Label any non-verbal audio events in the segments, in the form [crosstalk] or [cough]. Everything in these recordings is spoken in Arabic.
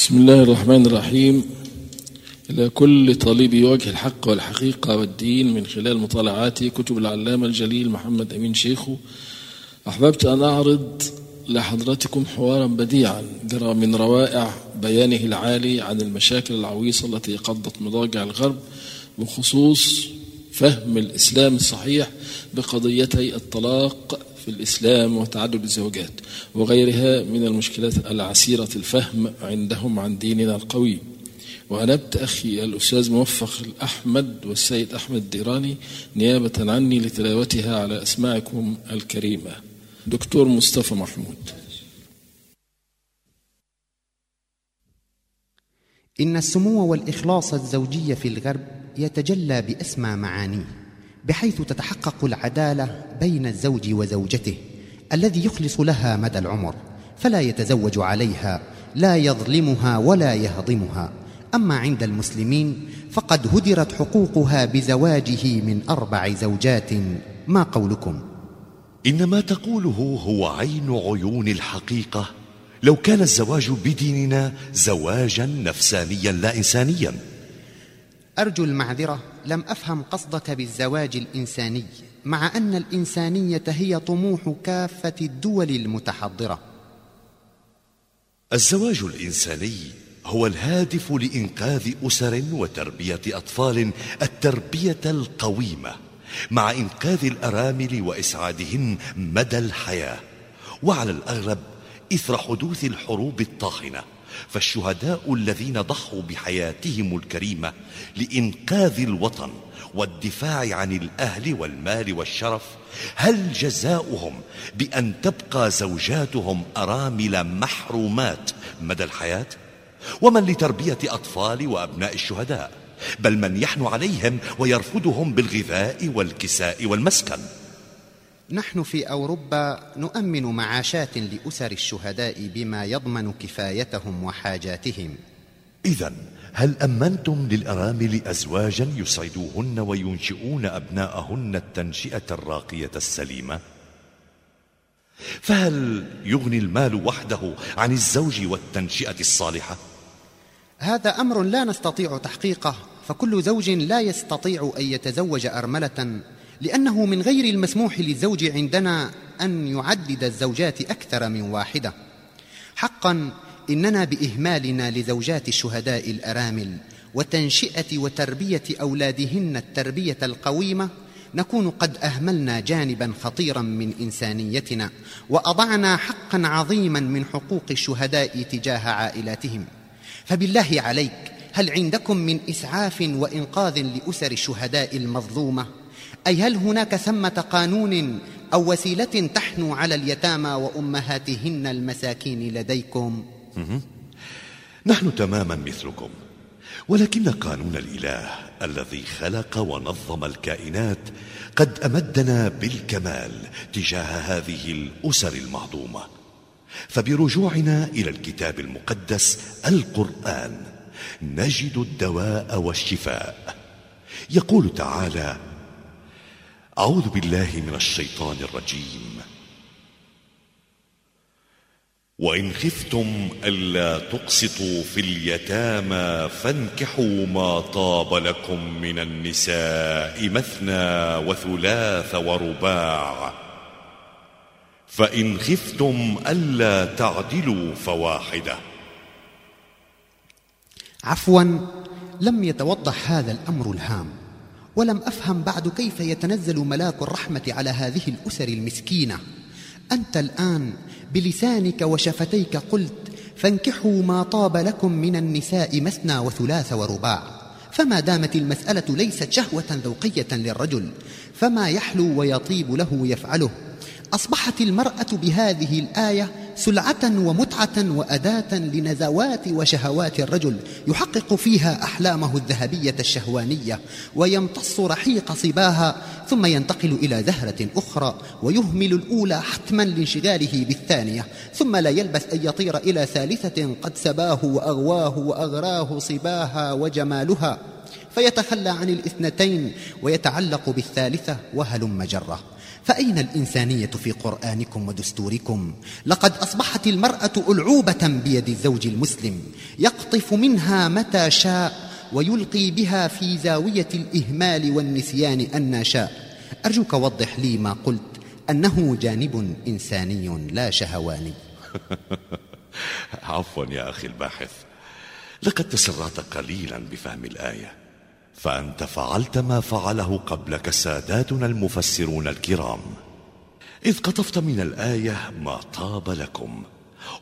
بسم الله الرحمن الرحيم. إلى كل طالب وجه الحق والحقيقة والدين من خلال مطالعاتي كتب العلامة الجليل محمد أمين شيخو أحببت أن أعرض لحضرتكم حوارا بديعا جرى من روائع بيانه العالي عن المشاكل العويصة التي قضت مضاجع الغرب بخصوص فهم الإسلام الصحيح بقضيتي الطلاق في الإسلام وتعدد الزوجات وغيرها من المشكلات العسيرة الفهم عندهم عن ديننا القوي. وأنبت أخي الأستاذ موفق الأحمد والسيد أحمد الديراني نيابة عني لتلاوتها على أسماعكم الكريمة. دكتور مصطفى محمود. إن السمو والإخلاص الزوجي في الغرب يتجلى بأسمى معانيه. بحيث تتحقق العدالة بين الزوج وزوجته الذي يخلص لها مدى العمر فلا يتزوج عليها لا يظلمها ولا يهضمها. أما عند المسلمين فقد هدرت حقوقها بزواجه من أربع زوجات. ما قولكم؟ إن ما تقوله هو عين عيون الحقيقة لو كان الزواج بديننا زواجا نفسانيا لا إنسانيا. أرجو المعذرة. لم أفهم قصدك بالزواج الإنساني مع أن الإنسانية هي طموح كافة الدول المتحضرة. الزواج الإنساني هو الهادف لإنقاذ أسر وتربية أطفال التربية القويمة مع إنقاذ الأرامل وإسعادهن مدى الحياة وعلى الأغلب إثر حدوث الحروب الطاحنة. فالشهداء الذين ضحوا بحياتهم الكريمة لإنقاذ الوطن والدفاع عن الأهل والمال والشرف هل جزاؤهم بأن تبقى زوجاتهم أرامل محرومات مدى الحياة؟ ومن لتربية أطفال وأبناء الشهداء بل من يحن عليهم ويرفضهم بالغذاء والكساء والمسكن نحن في أوروبا نؤمن معاشات لأسر الشهداء بما يضمن كفايتهم وحاجاتهم إذا هل أمنتم للأرامل أزواجا يسعدوهن وينشئون أبناءهن التنشئة الراقية السليمة؟ فهل يغني المال وحده عن الزوج والتنشئة الصالحة؟ هذا أمر لا نستطيع تحقيقه فكل زوج لا يستطيع أن يتزوج أرملة لأنه من غير المسموح للزوج عندنا أن يعدد الزوجات أكثر من واحدة. حقا إننا بإهمالنا لزوجات الشهداء الأرامل وتنشئة وتربية أولادهن التربية القويمة نكون قد أهملنا جانبا خطيرا من إنسانيتنا وأضعنا حقا عظيما من حقوق الشهداء تجاه عائلاتهم. فبالله عليك هل عندكم من إسعاف وإنقاذ لأسر الشهداء المظلومة؟ أي هل هناك ثمة قانون أو وسيلة تحنو على اليتامى وأمهاتهن المساكين لديكم؟ نحن تماما مثلكم ولكن قانون الإله الذي خلق ونظم الكائنات قد أمدنا بالكمال تجاه هذه الأسر المهضومة. فبرجوعنا إلى الكتاب المقدس القرآن نجد الدواء والشفاء. يقول تعالى أعوذ بالله من الشيطان الرجيم. وإن خفتم ألا تقسطوا في اليتامى فانكحوا ما طاب لكم من النساء مثنى وثلاث ورباع. فإن خفتم ألا تعدلوا فواحدة. عفوا لم يتوضح هذا الأمر الهام. ولم أفهم بعد كيف يتنزل ملاك الرحمة على هذه الأسر المسكينة. أنت الآن بلسانك وشفتيك قلت فانكحوا ما طاب لكم من النساء مثنى وثلاث ورباع. فما دامت المسألة ليست شهوة ذوقية للرجل فما يحلو ويطيب له يفعله؟ أصبحت المرأة بهذه الآية سلعة ومتعة وأداة لنزوات وشهوات الرجل يحقق فيها أحلامه الذهبية الشهوانية ويمتص رحيق صباها ثم ينتقل إلى زهرة أخرى ويهمل الأولى حتما لانشغاله بالثانية ثم لا يلبث أن يطير إلى ثالثة قد سباه وأغواه وأغراه صباها وجمالها فيتخلى عن الاثنتين ويتعلق بالثالثة وهلم جره. فأين الإنسانية في قرآنكم ودستوركم؟ لقد أصبحت المرأة ألعوبة بيد الزوج المسلم يقطف منها متى شاء ويلقي بها في زاوية الإهمال والنسيان أن شاء. أرجوك وضح لي ما قلت أنه جانب إنساني لا شهواني. [laughs] عفوا يا أخي الباحث لقد تسرعت قليلا بفهم الآية. فأنت فعلت ما فعله قبلك ساداتنا المفسرون الكرام. إذ قطفت من الآية ما طاب لكم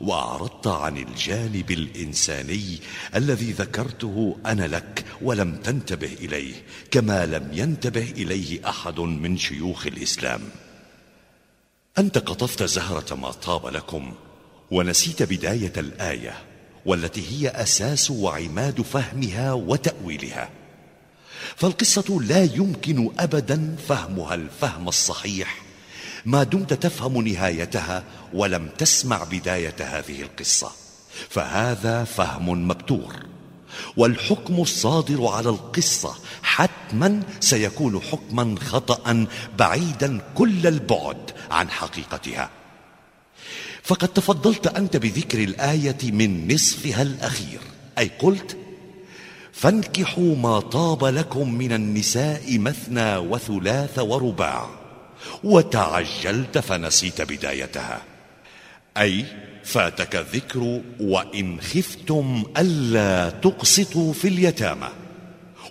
وأعرضت عن الجانب الإنساني الذي ذكرته أنا لك ولم تنتبه إليه كما لم ينتبه إليه أحد من شيوخ الإسلام. أنت قطفت زهرة ما طاب لكم ونسيت بداية الآية والتي هي أساس وعماد فهمها وتأويلها. فالقصة لا يمكن أبدا فهمها الفهم الصحيح. ما دمت تفهم نهايتها ولم تسمع بداية هذه القصة. فهذا فهم مبتور والحكم الصادر على القصة حتما سيكون حكما خطأ بعيدا كل البعد عن حقيقتها. فقد تفضلت أنت بذكر الآية من نصفها الأخير. أي قلت فانكحوا ما طاب لكم من النساء مثنى وثلاث ورباع وتعجلت فنسيت بدايتها. أي فاتك الذكر وإن خفتم ألا تقسطوا في اليتامى.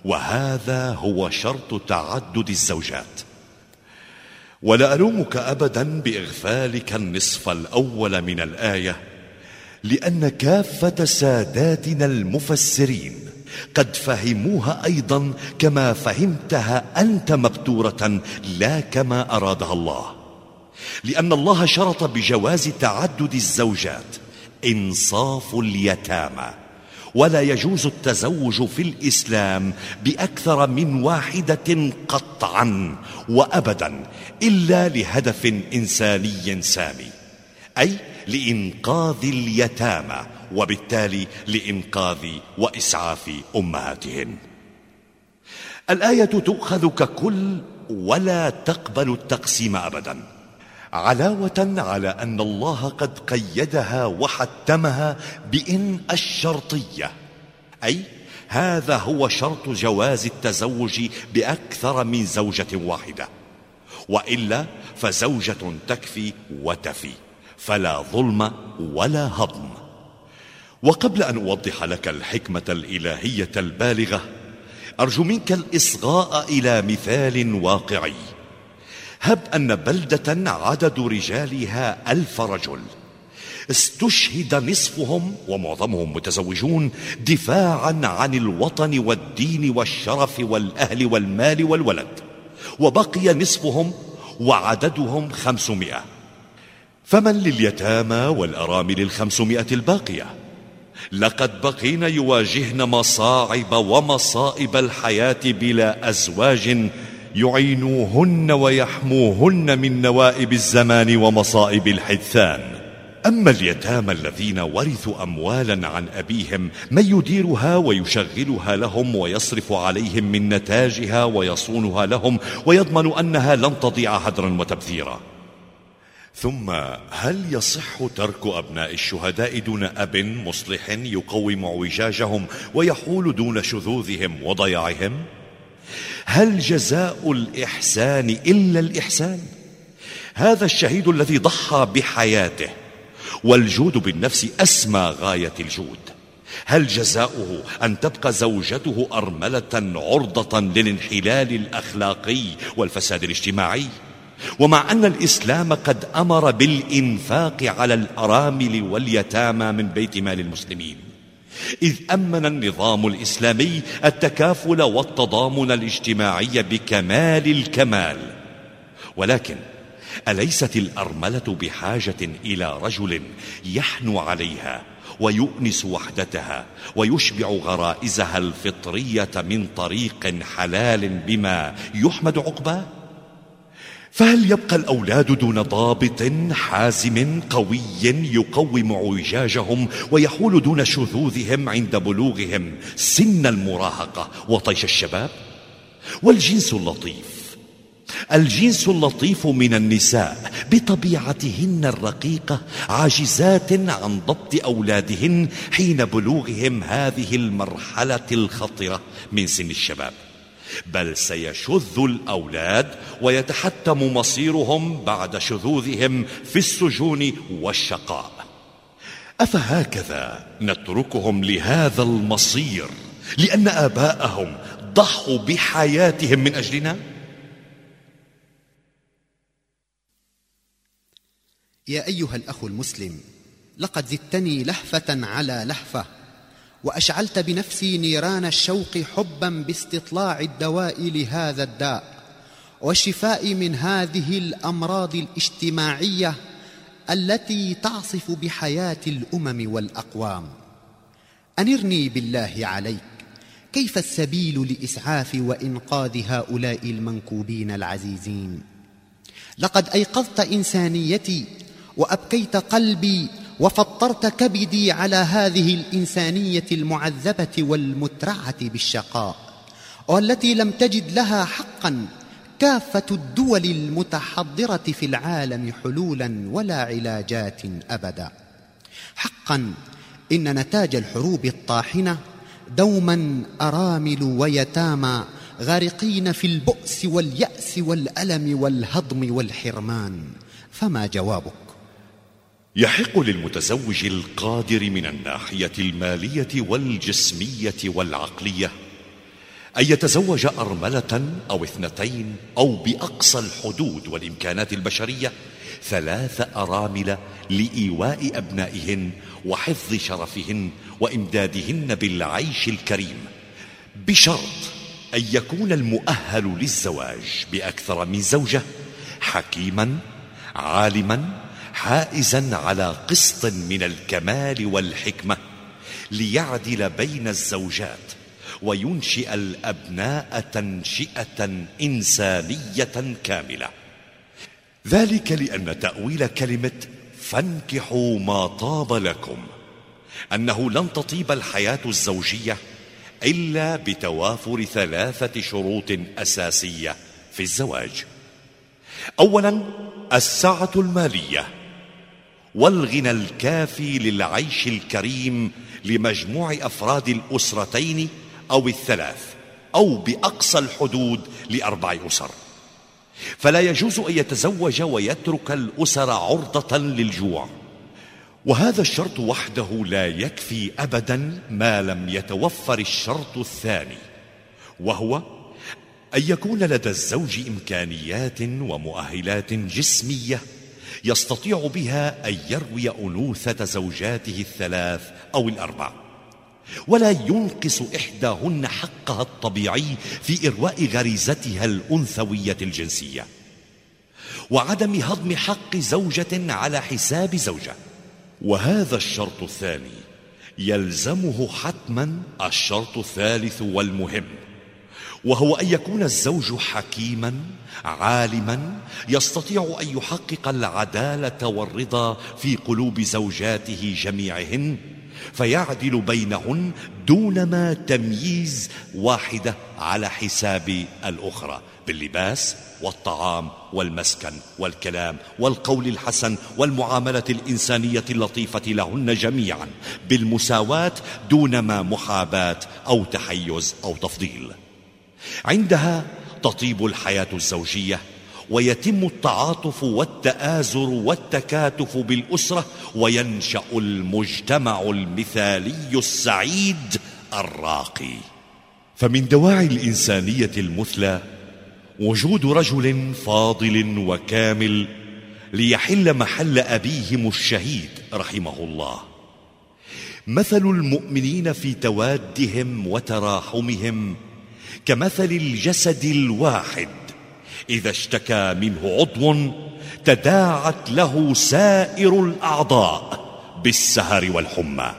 وهذا هو شرط تعدد الزوجات. ولا ألومك أبدا بإغفالك النصف الأول من الآية لأن كافة ساداتنا المفسرين قد فهموها أيضا كما فهمتها أنت مبتورة لا كما أرادها الله. لأن الله شرط بجواز تعدد الزوجات إنصاف اليتامى ولا يجوز التزوج في الإسلام بأكثر من واحدة قطعا وأبدا إلا لهدف إنساني سامي أي لإنقاذ اليتامى وبالتالي لإنقاذ وإسعاف أمهاتهن. الآية تؤخذ ككل ولا تقبل التقسيم أبدا. علاوة على أن الله قد قيدها وحتمها بإن الشرطية أي هذا هو شرط جواز التزوج بأكثر من زوجة واحدة. وإلا فزوجة تكفي وتفي. فلا ظلم ولا هضم. وقبل أن أوضح لك الحكمة الإلهية البالغة أرجو منك الإصغاء إلى مثال واقعي. هب أن بلدة عدد رجالها ألف رجل. استشهد نصفهم ومعظمهم متزوجون دفاعا عن الوطن والدين والشرف والأهل والمال والولد. وبقي نصفهم وعددهم خمسمائة. فمن لليتامى والأرامل الخمسمائة الباقية؟ لقد بقين يواجهن مصاعب ومصائب الحياة بلا أزواج يعينوهن ويحموهن من نوائب الزمان ومصائب الحدثان أما اليتامى الذين ورثوا أموالا عن أبيهم من يديرها ويشغلها لهم ويصرف عليهم من نتاجها ويصونها لهم ويضمن أنها لن تضيع هدرا وتبذيرا. ثم هل يصح ترك أبناء الشهداء دون أب مصلح يقوم اعوجاجهم ويحول دون شذوذهم وضياعهم؟ هل جزاء الإحسان إلا الإحسان؟ هذا الشهيد الذي ضحى بحياته والجود بالنفس أسمى غاية الجود هل جزاؤه أن تبقى زوجته أرملة عرضة للانحلال الأخلاقي والفساد الاجتماعي؟ ومع أن الإسلام قد أمر بالإنفاق على الأرامل واليتامى من بيت مال المسلمين إذ أمن النظام الإسلامي التكافل والتضامن الاجتماعي بكمال الكمال. ولكن أليست الأرملة بحاجة إلى رجل يحنو عليها ويؤنس وحدتها ويشبع غرائزها الفطرية من طريق حلال بما يحمد عقباه؟ فهل يبقى الأولاد دون ضابط حازم قوي يقوم اعوجاجهم ويحول دون شذوذهم عند بلوغهم سن المراهقة وطيش الشباب؟ والجنس اللطيف. الجنس اللطيف من النساء بطبيعتهن الرقيقة عاجزات عن ضبط أولادهن حين بلوغهم هذه المرحلة الخطرة من سن الشباب. بل سيشذ الأولاد ويتحتم مصيرهم بعد شذوذهم في السجون والشقاء. أفهكذا نتركهم لهذا المصير لأن آباءهم ضحوا بحياتهم من أجلنا؟ يا أيها الأخ المسلم لقد زدتني لهفة على لهفة. وأشعلت بنفسي نيران الشوق حبا باستطلاع الدواء لهذا الداء والشفاء من هذه الأمراض الاجتماعية التي تعصف بحياة الأمم والأقوام. أنرني بالله عليك كيف السبيل لإسعاف وإنقاذ هؤلاء المنكوبين العزيزين؟ لقد أيقظت إنسانيتي وأبكيت قلبي وفطرت كبدي على هذه الإنسانية المعذبة والمترعة بالشقاء والتي لم تجد لها حقا كافة الدول المتحضرة في العالم حلولا ولا علاجات أبدا. حقا إن نتاج الحروب الطاحنة دوما أرامل ويتامى غارقين في البؤس واليأس والألم والهضم والحرمان. فما جوابك؟ يحق للمتزوج القادر من الناحية المالية والجسمية والعقلية أن يتزوج أرملة أو اثنتين أو بأقصى الحدود والإمكانات البشرية ثلاث أرامل لإيواء أبنائهن وحفظ شرفهن وإمدادهن بالعيش الكريم بشرط أن يكون المؤهل للزواج بأكثر من زوجة حكيما عالما حائزا على قسط من الكمال والحكمة ليعدل بين الزوجات وينشئ الأبناء تنشئة إنسانية كاملة. ذلك لأن تأويل كلمة فانكحوا ما طاب لكم أنه لن تطيب الحياة الزوجية إلا بتوافر ثلاثة شروط أساسية في الزواج. اولا السعه المالية. والغنى الكافي للعيش الكريم لمجموع أفراد الأسرتين أو الثلاث أو بأقصى الحدود لأربع أسر. فلا يجوز أن يتزوج ويترك الأسر عرضة للجوع. وهذا الشرط وحده لا يكفي ابدا ما لم يتوفر الشرط الثاني وهو أن يكون لدى الزوج إمكانيات ومؤهلات جسمية يستطيع بها أن يروي أنوثة زوجاته الثلاث أو الأربع. ولا ينقص إحداهن حقها الطبيعي في إرواء غريزتها الأنثوية الجنسية. وعدم هضم حق زوجة على حساب زوجة. وهذا الشرط الثاني يلزمه حتما الشرط الثالث والمهم. وهو أن يكون الزوج حكيما عالما يستطيع أن يحقق العدالة والرضا في قلوب زوجاته جميعهن فيعدل بينهن دونما تمييز واحدة على حساب الأخرى باللباس والطعام والمسكن والكلام والقول الحسن والمعاملة الإنسانية اللطيفة لهن جميعا بالمساواة دونما محاباة أو تحيز أو تفضيل. عندها تطيب الحياة الزوجية ويتم التعاطف والتآزر والتكاتف بالأسرة وينشأ المجتمع المثالي السعيد الراقي. فمن دواعي الإنسانية المثلى وجود رجل فاضل وكامل ليحل محل أبيهم الشهيد رحمه الله. مثل المؤمنين في توادهم وتراحمهم كمثل الجسد الواحد. إذا اشتكى منه عضو تداعت له سائر الأعضاء بالسهر والحمى.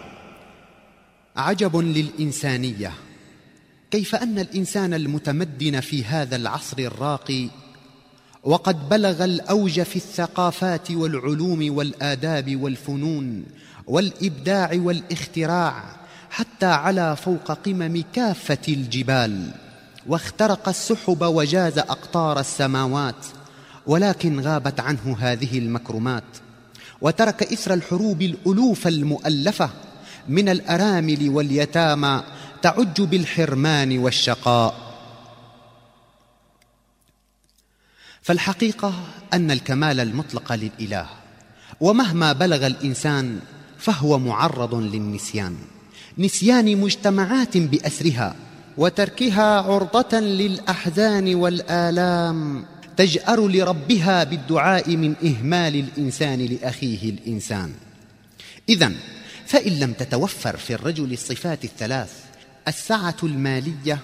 عجب للإنسانية. كيف أن الإنسان المتمدن في هذا العصر الراقي وقد بلغ الأوج في الثقافات والعلوم والآداب والفنون والإبداع والاختراع حتى على فوق قمم كافة الجبال واخترق السحب وجاز أقطار السماوات ولكن غابت عنه هذه المكرمات وترك اثر الحروب الألوف المؤلفة من الأرامل واليتامى تعج بالحرمان والشقاء. فالحقيقة أن الكمال المطلق للإله ومهما بلغ الإنسان فهو معرض للنسيان. نسيان مجتمعات باسرها وتركها عرضة للأحزان والآلام تجأر لربها بالدعاء من إهمال الإنسان لأخيه الإنسان. إذا فإن لم تتوفر في الرجل الصفات الثلاث السعة المالية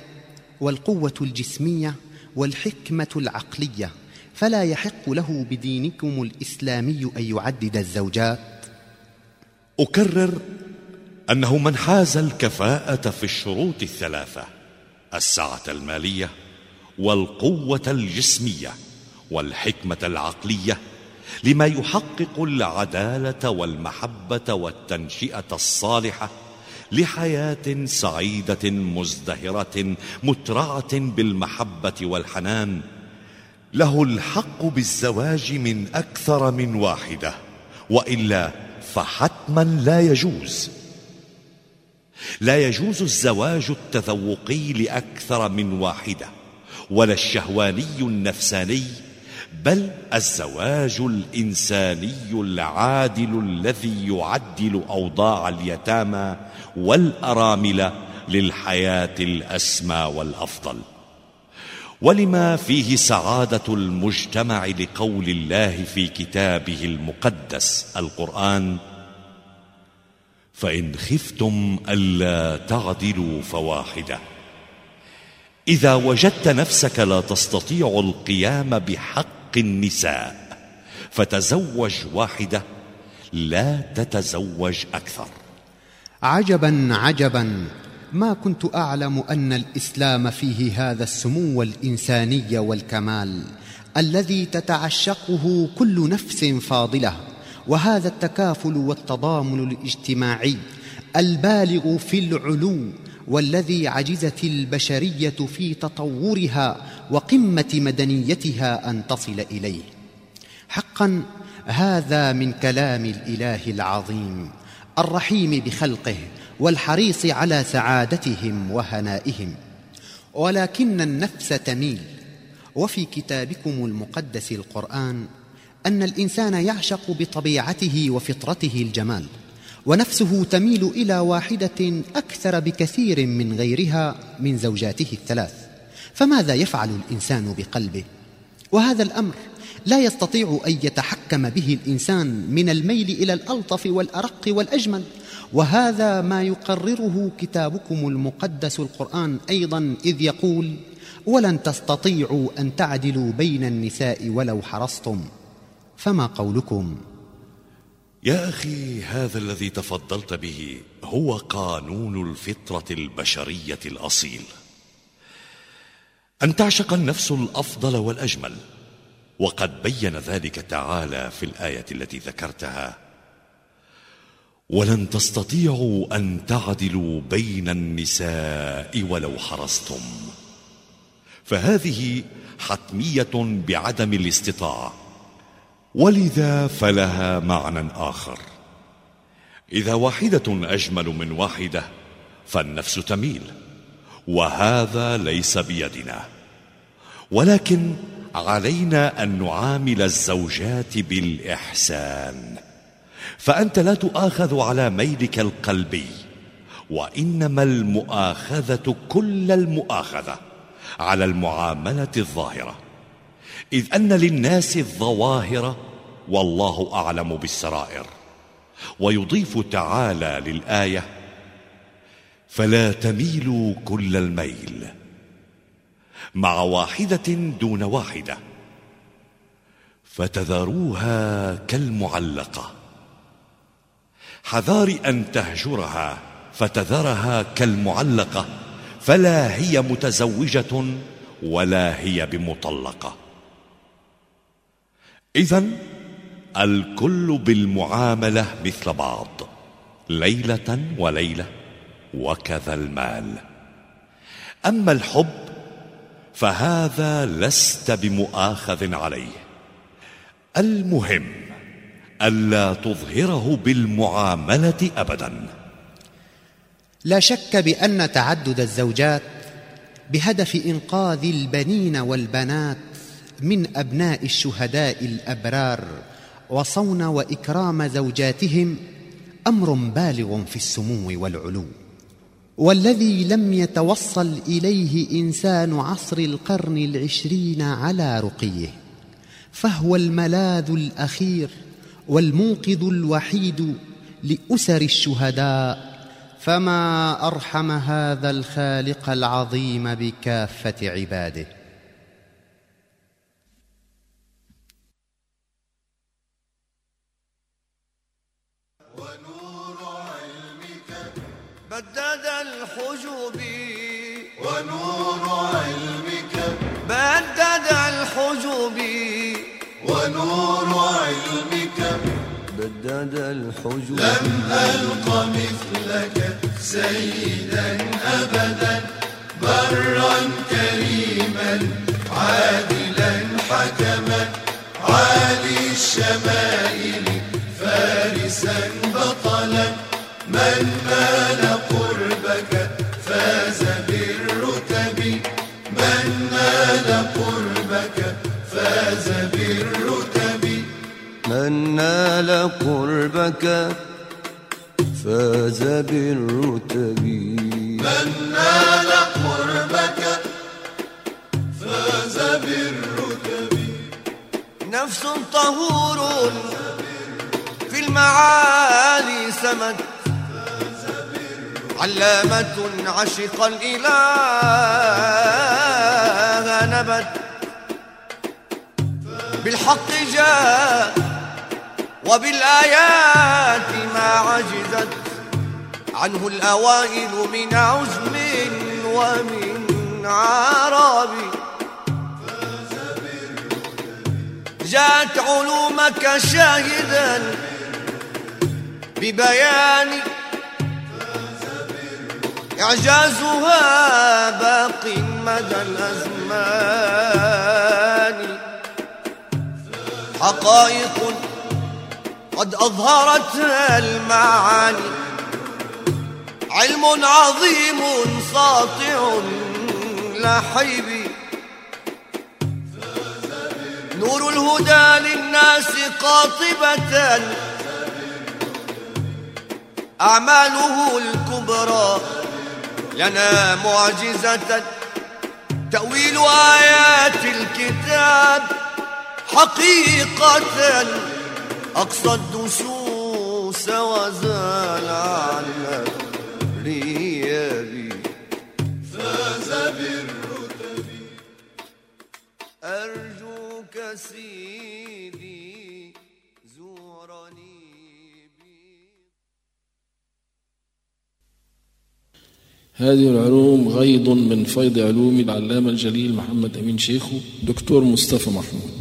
والقوة الجسمية والحكمة العقلية فلا يحق له بدينكم الإسلامي أن يعدد الزوجات. أكرر أنه من حاز الكفاءة في الشروط الثلاثة السعة المالية والقوة الجسمية والحكمة العقلية لما يحقق العدالة والمحبة والتنشئة الصالحة لحياة سعيدة مزدهرة مترعة بالمحبة والحنان. له الحق بالزواج من أكثر من واحدة وإلا فحتما لا يجوز. لا يجوز الزواج التذوقي لأكثر من واحدة ولا الشهواني النفساني بل الزواج الإنساني العادل الذي يعدل أوضاع اليتامى والأرامل للحياة الأسمى والأفضل. ولما فيه سعادة المجتمع لقول الله في كتابه المقدس القرآن فإن خفتم ألا تعدلوا فواحدة. إذا وجدت نفسك لا تستطيع القيام بحق النساء فتزوج واحدة لا تتزوج أكثر. عجبا عجبا. ما كنت أعلم أن الإسلام فيه هذا السمو الإنساني والكمال الذي تتعشقه كل نفس فاضلة. وهذا التكافل والتضامن الاجتماعي البالغ في العلو والذي عجزت البشرية في تطورها وقمة مدنيتها أن تصل إليه. حقا هذا من كلام الإله العظيم الرحيم بخلقه والحريص على سعادتهم وهنائهم. ولكن النفس تميل. وفي كتابكم المقدس القرآن أن الإنسان يعشق بطبيعته وفطرته الجمال ونفسه تميل إلى واحدة أكثر بكثير من غيرها من زوجاته الثلاث. فماذا يفعل الإنسان بقلبه؟ وهذا الأمر لا يستطيع أن يتحكم به الإنسان من الميل إلى الألطف والأرق والأجمل. وهذا ما يقرره كتابكم المقدس القرآن أيضا إذ يقول ولن تستطيعوا أن تعدلوا بين النساء ولو حرصتم. فما قولكم؟ يا أخي هذا الذي تفضلت به هو قانون الفطرة البشرية الأصيل. أن تعشق النفس الأفضل والأجمل. وقد بين ذلك تعالى في الآية التي ذكرتها. ولن تستطيعوا أن تعدلوا بين النساء ولو حرصتم. فهذه حتمية بعدم الاستطاعة. ولذا فلها معنى آخر. إذا واحدة أجمل من واحدة فالنفس تميل وهذا ليس بيدنا. ولكن علينا أن نعامل الزوجات بالإحسان. فأنت لا تؤاخذ على ميلك القلبي وإنما المؤاخذة كل المؤاخذة على المعاملة الظاهرة. إذ أن للناس الظواهر والله أعلم بالسرائر. ويضيف تعالى للآية فلا تميلوا كل الميل مع واحدة دون واحدة فتذروها كالمعلقة. حذار أن تهجرها فتذرها كالمعلقة فلا هي متزوجة ولا هي بمطلقة. إذا الكل بالمعاملة مثل بعض ليلة وليلة وكذا المال. أما الحب فهذا لست بمؤاخذ عليه. المهم ألا تظهره بالمعاملة أبدا. لا شك بأن تعدد الزوجات بهدف إنقاذ البنين والبنات من أبناء الشهداء الأبرار وصون وإكرام زوجاتهم أمر بالغ في السمو والعلو. والذي لم يتوصل إليه إنسان عصر القرن العشرين على رقيه فهو الملاذ الأخير والمنقذ الوحيد لأسر الشهداء فما أرحم هذا الخالق العظيم بكافة عباده. بدد الحجب ونور علمك. بدد الحجب ونور علمك. بدد الحجب لم ألق مثلك سيدا أبدا. برا كريما عادلا حكما. عالي الشمائل فارسا بطلا. من نال قربك فاز بالرتب. من نال قربك فاز بالرتب. نفس طهور في المعالي سمت. علامة عشق الإله نبت. بالحق جاء وبالآيات ما عجزت عنه الأوائل من عزم ومن عرب. جاءت علومك شاهدا ببيان إعجازها باق مدى الأزمان. حقائق قد أظهرتها المعاني. علم عظيم ساطع لحيب نور الهدى للناس قاطبة. أعماله الكبرى لنا معجزة. تأويل آيات الكتاب حقيقة. أقصى الدسوس وزال عن الرياب فاز بالرتب. أرجوك سيدي زورني هذه العلوم غيض من فيض علوم العلامة الجليل محمد أمين شيخو دكتور مصطفى محمود.